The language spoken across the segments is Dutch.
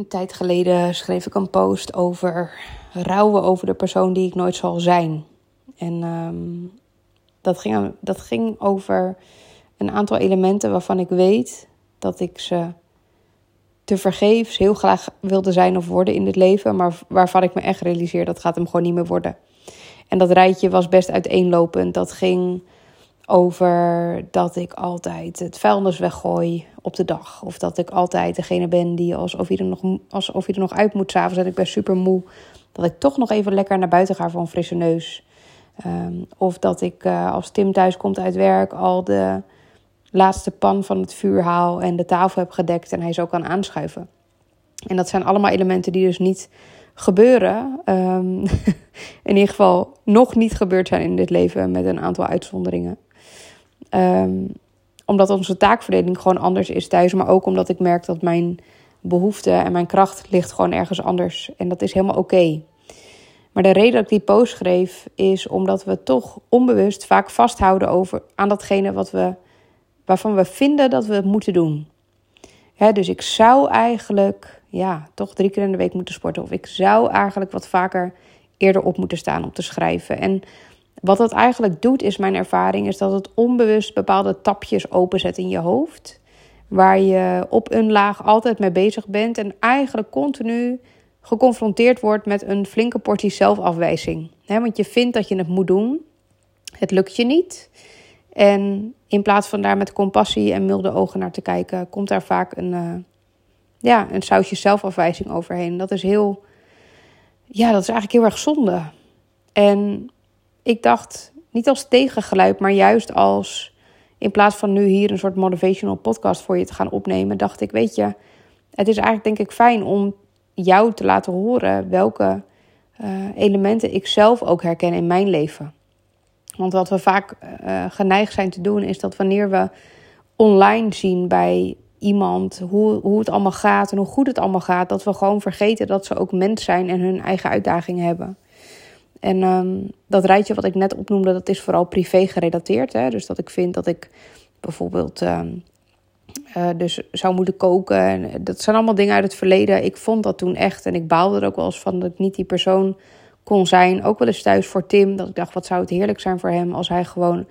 Een tijd geleden schreef ik een post over rouwen over de persoon die ik nooit zal zijn. En um, dat, ging, dat ging over een aantal elementen waarvan ik weet dat ik ze te vergeefs heel graag wilde zijn of worden in dit leven, maar waarvan ik me echt realiseer dat gaat hem gewoon niet meer worden. En dat rijtje was best uiteenlopend. Dat ging over dat ik altijd het vuilnis weggooi op de dag. Of dat ik altijd degene ben die alsof je er nog, alsof je er nog uit moet s'avonds en ik ben super moe. Dat ik toch nog even lekker naar buiten ga voor een frisse neus. Ehm, of dat ik uh, als Tim thuis komt uit werk al de laatste pan van het vuur haal en de tafel heb gedekt en hij zo kan aanschuiven. En dat zijn allemaal elementen die dus niet gebeuren. Um, in ieder geval nog niet gebeurd zijn in dit leven met een aantal uitzonderingen. Um, omdat onze taakverdeling gewoon anders is thuis, maar ook omdat ik merk dat mijn behoefte en mijn kracht ligt gewoon ergens anders. En dat is helemaal oké. Maar de reden dat ik die post schreef is omdat we toch onbewust vaak vasthouden over, aan datgene wat we, waarvan we vinden dat we het moeten doen. dus ik zou eigenlijk ja, toch drie keer in de week moeten sporten. Of ik zou eigenlijk wat vaker eerder op moeten staan om te schrijven. En wat dat eigenlijk doet, is mijn ervaring, is dat het onbewust bepaalde tapjes openzet in je hoofd. Waar je op een laag altijd mee bezig bent en eigenlijk continu geconfronteerd wordt met een flinke portie zelfafwijzing. want je vindt dat je het moet doen, het lukt je niet. En in plaats van daar met compassie en milde ogen naar te kijken, komt daar vaak een, uh, ja, een sausje zelfafwijzing overheen. Dat is heel, ja, dat is eigenlijk heel erg zonde. En ik dacht, niet als tegengeluid, maar juist als, in plaats van nu hier een soort motivational podcast voor je te gaan opnemen, dacht ik, weet je, het is eigenlijk denk ik fijn om jou te laten horen welke uh, elementen ik zelf ook herken in mijn leven. Want wat we vaak uh, geneigd zijn te doen, is dat wanneer we online zien bij iemand hoe, hoe het allemaal gaat en hoe goed het allemaal gaat, dat we gewoon vergeten dat ze ook mens zijn en hun eigen uitdagingen hebben. En um, dat rijtje wat ik net opnoemde, dat is vooral privé gerelateerd. Hè? Dus dat ik vind dat ik bijvoorbeeld um, uh, dus zou moeten koken. En dat zijn allemaal dingen uit het verleden. Ik vond dat toen echt. En ik baalde er ook wel eens van dat ik niet die persoon kon zijn. Ook wel eens thuis voor Tim. Dat ik dacht, wat zou het heerlijk zijn voor hem als hij gewoon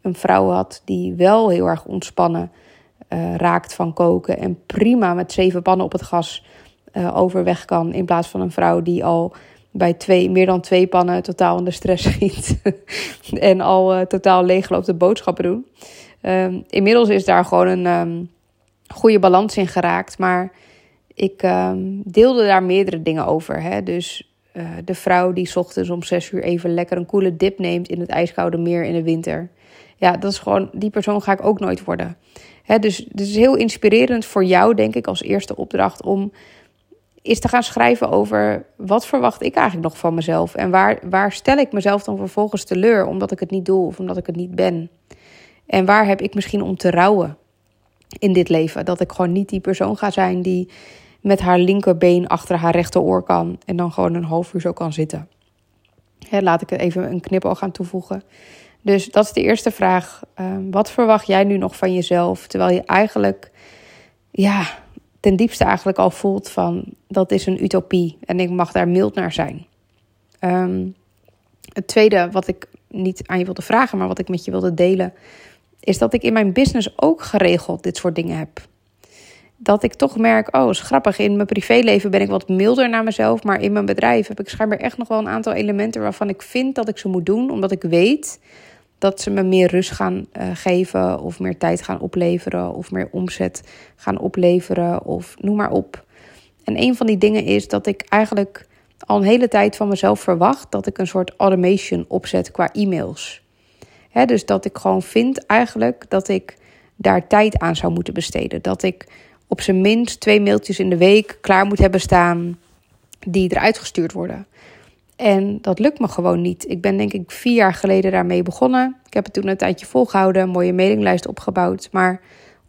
een vrouw had die wel heel erg ontspannen uh, raakt van koken. En prima met zeven pannen op het gas uh, overweg kan. In plaats van een vrouw die al bij twee, meer dan twee pannen totaal in de stress schiet. en al uh, totaal leegloopt de boodschappen doen. Um, inmiddels is daar gewoon een um, goede balans in geraakt. Maar ik um, deelde daar meerdere dingen over. Hè? Dus de vrouw die ochtends om zes uur even lekker een koele dip neemt in het ijskoude meer in de winter. Ja, dat is gewoon, die persoon ga ik ook nooit worden. Dus het is heel inspirerend voor jou, denk ik, als eerste opdracht om is te gaan schrijven over wat verwacht ik eigenlijk nog van mezelf en waar, waar stel ik mezelf dan vervolgens teleur omdat ik het niet doe of omdat ik het niet ben. En waar heb ik misschien om te rouwen in dit leven? Dat ik gewoon niet die persoon ga zijn die met haar linkerbeen achter haar rechteroor kan en dan gewoon een half uur zo kan zitten. laat ik er even een knipoog aan toevoegen. Dus dat is de eerste vraag. Ehm, wat verwacht jij nu nog van jezelf? Terwijl je eigenlijk, ja, ten diepste eigenlijk al voelt van dat is een utopie en ik mag daar mild naar zijn. Um, het tweede wat ik niet aan je wilde vragen, maar wat ik met je wilde delen, is dat ik in mijn business ook geregeld dit soort dingen heb. Dat ik toch merk, oh, is grappig, in mijn privéleven ben ik wat milder naar mezelf, maar in mijn bedrijf heb ik schijnbaar echt nog wel een aantal elementen waarvan ik vind dat ik ze moet doen, omdat ik weet dat ze me meer rust gaan uh, geven of meer tijd gaan opleveren of meer omzet gaan opleveren of noem maar op. En een van die dingen is dat ik eigenlijk al een hele tijd van mezelf verwacht dat ik een soort automation opzet qua e-mails. Dus dat ik gewoon vind eigenlijk dat ik daar tijd aan zou moeten besteden. Dat ik op zijn minst twee mailtjes in de week klaar moet hebben staan die eruit gestuurd worden. En dat lukt me gewoon niet. Ik ben denk ik vier jaar geleden daarmee begonnen. Ik heb het toen een tijdje volgehouden, een mooie mailinglijst opgebouwd. Maar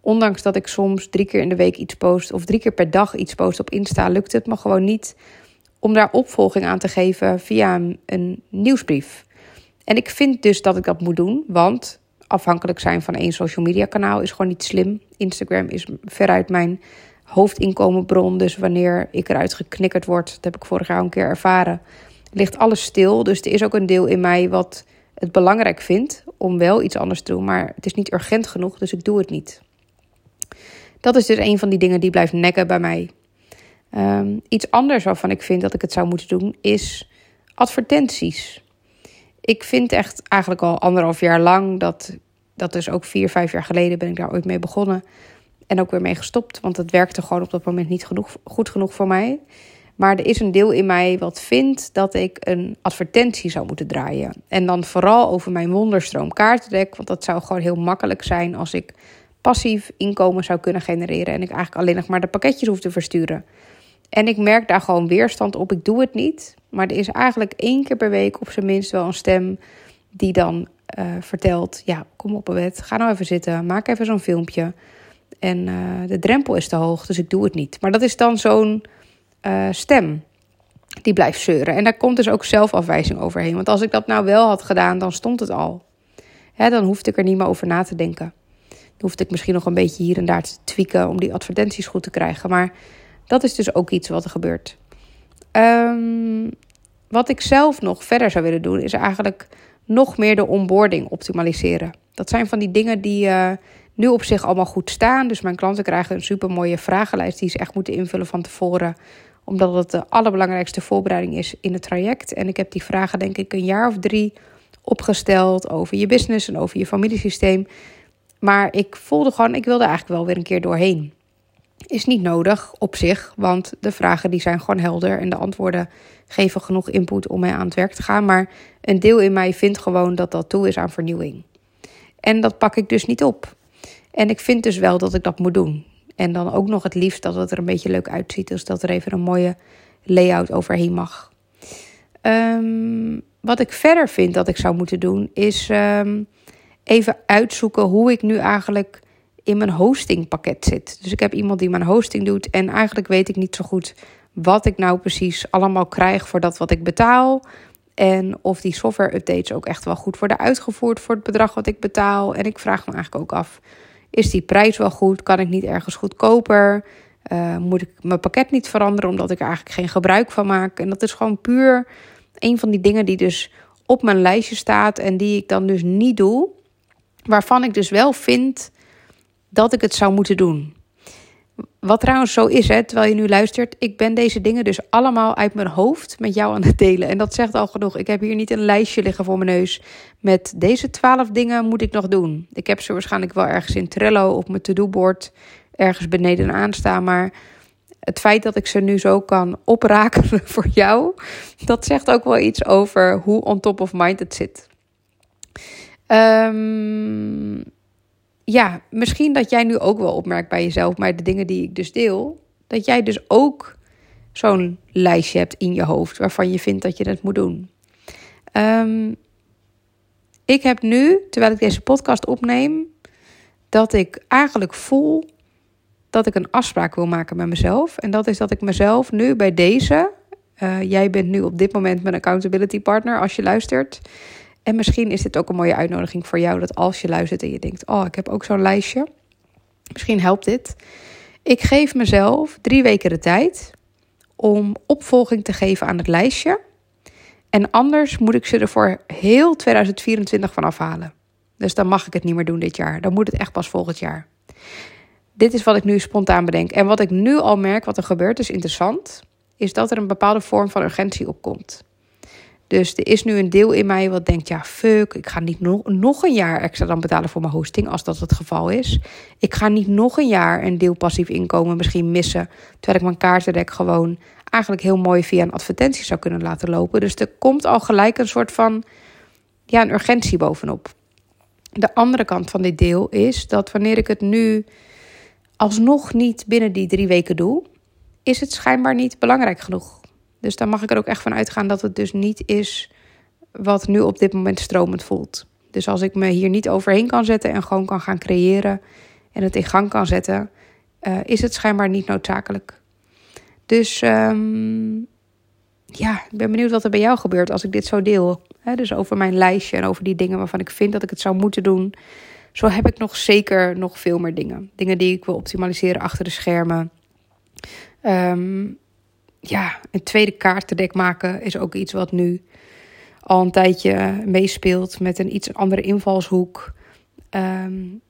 ondanks dat ik soms drie keer in de week iets post of drie keer per dag iets post op Insta, lukt het me gewoon niet om daar opvolging aan te geven via een, een nieuwsbrief. En ik vind dus dat ik dat moet doen, want afhankelijk zijn van één social media kanaal is gewoon niet slim. Instagram is veruit mijn hoofdinkomenbron. Dus wanneer ik eruit geknikkerd word, dat heb ik vorig jaar een keer ervaren, ligt alles stil. Dus er is ook een deel in mij wat het belangrijk vindt om wel iets anders te doen. Maar het is niet urgent genoeg, dus ik doe het niet. Dat is dus een van die dingen die blijft nekken bij mij. Um, iets anders waarvan ik vind dat ik het zou moeten doen, is advertenties. Ik vind echt eigenlijk al anderhalf jaar lang dat, dat dus ook vier, vijf jaar geleden ben ik daar ooit mee begonnen. En ook weer mee gestopt, want het werkte gewoon op dat moment niet genoeg, goed genoeg voor mij. Maar er is een deel in mij wat vindt dat ik een advertentie zou moeten draaien. En dan vooral over mijn wonderstroom kaartendek. Want dat zou gewoon heel makkelijk zijn als ik passief inkomen zou kunnen genereren. En ik eigenlijk alleen nog maar de pakketjes hoef te versturen. En ik merk daar gewoon weerstand op. Ik doe het niet. Maar er is eigenlijk één keer per week op zijn minst wel een stem die dan uh, vertelt: Ja, kom op, bed, ga nou even zitten, maak even zo'n filmpje. En uh, de drempel is te hoog, dus ik doe het niet. Maar dat is dan zo'n uh, stem die blijft zeuren. En daar komt dus ook zelfafwijzing overheen. Want als ik dat nou wel had gedaan, dan stond het al. Hè, dan hoefde ik er niet meer over na te denken. Dan hoefde ik misschien nog een beetje hier en daar te tweaken om die advertenties goed te krijgen. Maar dat is dus ook iets wat er gebeurt. Um, wat ik zelf nog verder zou willen doen, is eigenlijk nog meer de onboarding optimaliseren. Dat zijn van die dingen die uh, nu op zich allemaal goed staan. Dus mijn klanten krijgen een super mooie vragenlijst die ze echt moeten invullen van tevoren. Omdat het de allerbelangrijkste voorbereiding is in het traject. En ik heb die vragen denk ik een jaar of drie opgesteld over je business en over je familiesysteem. Maar ik voelde gewoon, ik wilde eigenlijk wel weer een keer doorheen. Is niet nodig op zich, want de vragen die zijn gewoon helder en de antwoorden geven genoeg input om mee aan het werk te gaan. Maar een deel in mij vindt gewoon dat dat toe is aan vernieuwing. En dat pak ik dus niet op. En ik vind dus wel dat ik dat moet doen. En dan ook nog het liefst dat het er een beetje leuk uitziet. Dus dat er even een mooie layout overheen mag. Um, wat ik verder vind dat ik zou moeten doen, is um, even uitzoeken hoe ik nu eigenlijk in mijn hostingpakket zit. Dus ik heb iemand die mijn hosting doet. En eigenlijk weet ik niet zo goed wat ik nou precies allemaal krijg voor dat wat ik betaal. En of die software updates ook echt wel goed worden uitgevoerd voor het bedrag wat ik betaal. En ik vraag me eigenlijk ook af: is die prijs wel goed? Kan ik niet ergens goedkoper? Uh, moet ik mijn pakket niet veranderen omdat ik er eigenlijk geen gebruik van maak? En dat is gewoon puur een van die dingen die dus op mijn lijstje staat en die ik dan dus niet doe. Waarvan ik dus wel vind dat ik het zou moeten doen. Wat trouwens zo is, hè, terwijl je nu luistert, ik ben deze dingen dus allemaal uit mijn hoofd met jou aan het delen. En dat zegt al genoeg. Ik heb hier niet een lijstje liggen voor mijn neus met deze twaalf dingen moet ik nog doen. Ik heb ze waarschijnlijk wel ergens in Trello op mijn to-do-bord ergens beneden aanstaan, maar het feit dat ik ze nu zo kan oprakelen voor jou, dat zegt ook wel iets over hoe on top of mind het zit. Um, ja, misschien dat jij nu ook wel opmerkt bij jezelf, maar de dingen die ik dus deel, dat jij dus ook zo'n lijstje hebt in je hoofd waarvan je vindt dat je het moet doen. Um, ik heb nu, terwijl ik deze podcast opneem, dat ik eigenlijk voel dat ik een afspraak wil maken met mezelf. En dat is dat ik mezelf nu bij deze, uh, jij bent nu op dit moment mijn accountability partner als je luistert. En misschien is dit ook een mooie uitnodiging voor jou dat als je luistert en je denkt: Oh, ik heb ook zo'n lijstje. Misschien helpt dit. Ik geef mezelf drie weken de tijd om opvolging te geven aan het lijstje. En anders moet ik ze er voor heel 2024 van afhalen. Dus dan mag ik het niet meer doen dit jaar. Dan moet het echt pas volgend jaar. Dit is wat ik nu spontaan bedenk. En wat ik nu al merk, wat er gebeurt, is interessant. Is dat er een bepaalde vorm van urgentie opkomt. Dus er is nu een deel in mij wat denkt: ja, fuck, ik ga niet nog, nog een jaar extra dan betalen voor mijn hosting, als dat het geval is. Ik ga niet nog een jaar een deel passief inkomen misschien missen, terwijl ik mijn kaartendek gewoon eigenlijk heel mooi via een advertentie zou kunnen laten lopen. Dus er komt al gelijk een soort van ja, een urgentie bovenop. De andere kant van dit deel is dat wanneer ik het nu alsnog niet binnen die drie weken doe, is het schijnbaar niet belangrijk genoeg. Dus daar mag ik er ook echt van uitgaan dat het dus niet is wat nu op dit moment stromend voelt. Dus als ik me hier niet overheen kan zetten en gewoon kan gaan creëren en het in gang kan zetten, uh, is het schijnbaar niet noodzakelijk. Dus um, ja, ik ben benieuwd wat er bij jou gebeurt als ik dit zo deel. Dus over mijn lijstje en over die dingen waarvan ik vind dat ik het zou moeten doen. Zo heb ik nog zeker nog veel meer dingen. Dingen die ik wil optimaliseren achter de schermen. Um, ja, een tweede kaartendek maken is ook iets wat nu al een tijdje meespeelt met een iets andere invalshoek. Um,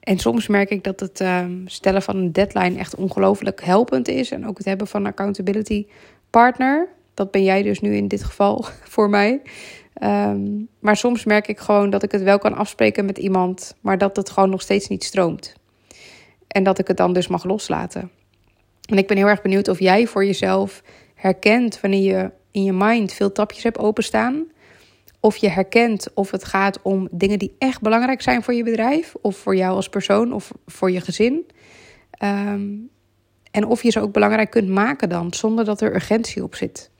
en soms merk ik dat het um, stellen van een deadline echt ongelooflijk helpend is. En ook het hebben van een accountability partner. Dat ben jij dus nu in dit geval voor mij. Um, maar soms merk ik gewoon dat ik het wel kan afspreken met iemand, maar dat het gewoon nog steeds niet stroomt. En dat ik het dan dus mag loslaten. En ik ben heel erg benieuwd of jij voor jezelf herkent wanneer je in je mind veel tapjes hebt openstaan. Of je herkent of het gaat om dingen die echt belangrijk zijn voor je bedrijf, of voor jou als persoon, of voor je gezin. Um, en of je ze ook belangrijk kunt maken dan, zonder dat er urgentie op zit.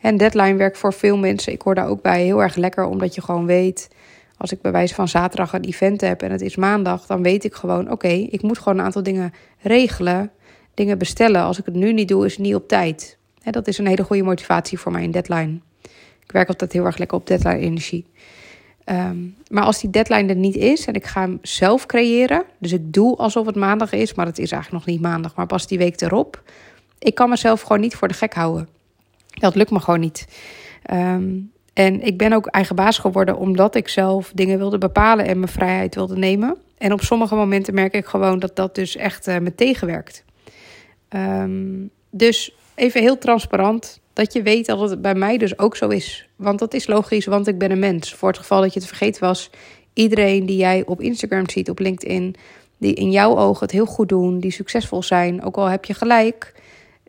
En deadline werkt voor veel mensen, ik hoor daar ook bij, heel erg lekker, omdat je gewoon weet, als ik bij wijze van zaterdag een event heb en het is maandag, dan weet ik gewoon, oké, ik moet gewoon een aantal dingen regelen, dingen bestellen. Als ik het nu niet doe, is het niet op tijd. dat is een hele goede motivatie voor mij in deadline. Ik werk altijd heel erg lekker op deadline energie. Ehm, maar als die deadline er niet is en ik ga hem zelf creëren, dus ik doe alsof het maandag is, maar het is eigenlijk nog niet maandag, maar pas die week erop. Ik kan mezelf gewoon niet voor de gek houden. Dat lukt me gewoon niet. Ehm, en ik ben ook eigen baas geworden omdat ik zelf dingen wilde bepalen en mijn vrijheid wilde nemen. En op sommige momenten merk ik gewoon dat dat dus echt uh, me tegenwerkt. Ehm, dus even heel transparant dat je weet dat het bij mij dus ook zo is. Want dat is logisch, want ik ben een mens. Voor het geval dat je het vergeten was, iedereen die jij op Instagram ziet, op LinkedIn, die in jouw ogen het heel goed doen, die succesvol zijn, ook al heb je gelijk,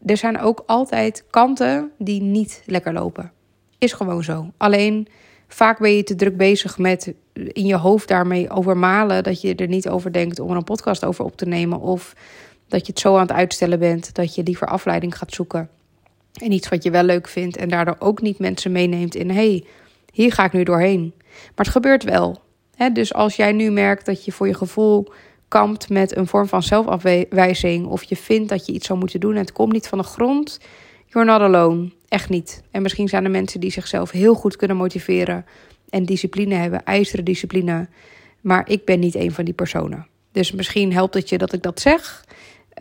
er zijn ook altijd kanten die niet lekker lopen. Is gewoon zo. Alleen vaak ben je te druk bezig met in je hoofd daarmee overmalen dat je er niet over denkt om er een podcast over op te nemen of dat je het zo aan het uitstellen bent dat je liever afleiding gaat zoeken. En iets wat je wel leuk vindt en daardoor ook niet mensen meeneemt in hey, hier ga ik nu doorheen. Maar het gebeurt wel. Dus als jij nu merkt dat je voor je gevoel kampt met een vorm van zelfafwijzing of je vindt dat je iets zou moeten doen en het komt niet van de grond, you're not alone. Echt niet. En misschien zijn er mensen die zichzelf heel goed kunnen motiveren en discipline hebben, ijzeren discipline. Maar ik ben niet een van die personen. Dus misschien helpt het je dat ik dat zeg.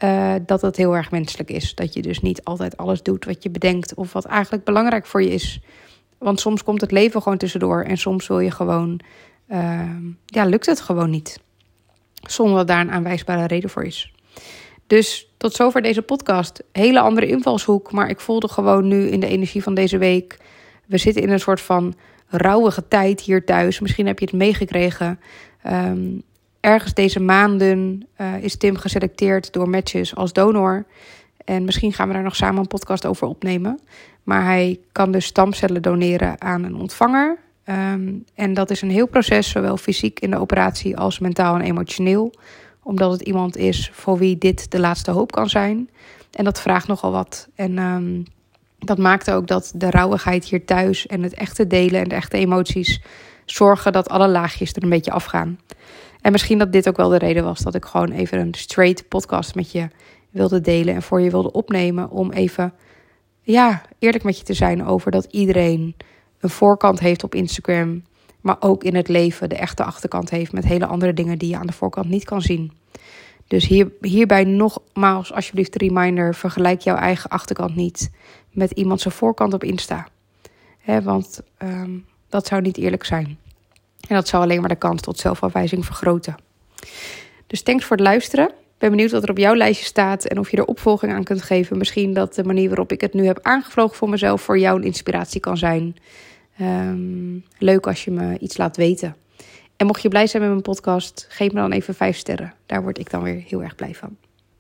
Uh, dat het heel erg menselijk is. Dat je dus niet altijd alles doet wat je bedenkt of wat eigenlijk belangrijk voor je is. Want soms komt het leven gewoon tussendoor en soms wil je gewoon, uh, ja, lukt het gewoon niet. Zonder daar een aanwijsbare reden voor is. Dus tot zover deze podcast. Hele andere invalshoek, maar ik voelde gewoon nu in de energie van deze week. We zitten in een soort van rauwige tijd hier thuis. Misschien heb je het meegekregen. Um, ergens deze maanden uh, is Tim geselecteerd door Matches als donor. En misschien gaan we daar nog samen een podcast over opnemen. Maar hij kan dus stamcellen doneren aan een ontvanger. Um, en dat is een heel proces, zowel fysiek in de operatie als mentaal en emotioneel. Omdat het iemand is voor wie dit de laatste hoop kan zijn. En dat vraagt nogal wat. En um, dat maakte ook dat de rauwigheid hier thuis en het echte delen en de echte emoties zorgen dat alle laagjes er een beetje afgaan. En misschien dat dit ook wel de reden was dat ik gewoon even een straight podcast met je wilde delen en voor je wilde opnemen. Om even, ja, eerlijk met je te zijn over dat iedereen een voorkant heeft op Instagram. Maar ook in het leven de echte achterkant heeft met hele andere dingen die je aan de voorkant niet kan zien. Dus hier, hierbij nogmaals, alsjeblieft, de reminder: vergelijk jouw eigen achterkant niet met iemand zijn voorkant op Insta. He, want um, dat zou niet eerlijk zijn. En dat zou alleen maar de kans tot zelfafwijzing vergroten. Dus thanks voor het luisteren. Ik ben benieuwd wat er op jouw lijstje staat en of je er opvolging aan kunt geven. Misschien dat de manier waarop ik het nu heb aangevlogen voor mezelf voor jou een inspiratie kan zijn. Um, leuk als je me iets laat weten. En mocht je blij zijn met mijn podcast, geef me dan even vijf sterren. Daar word ik dan weer heel erg blij van.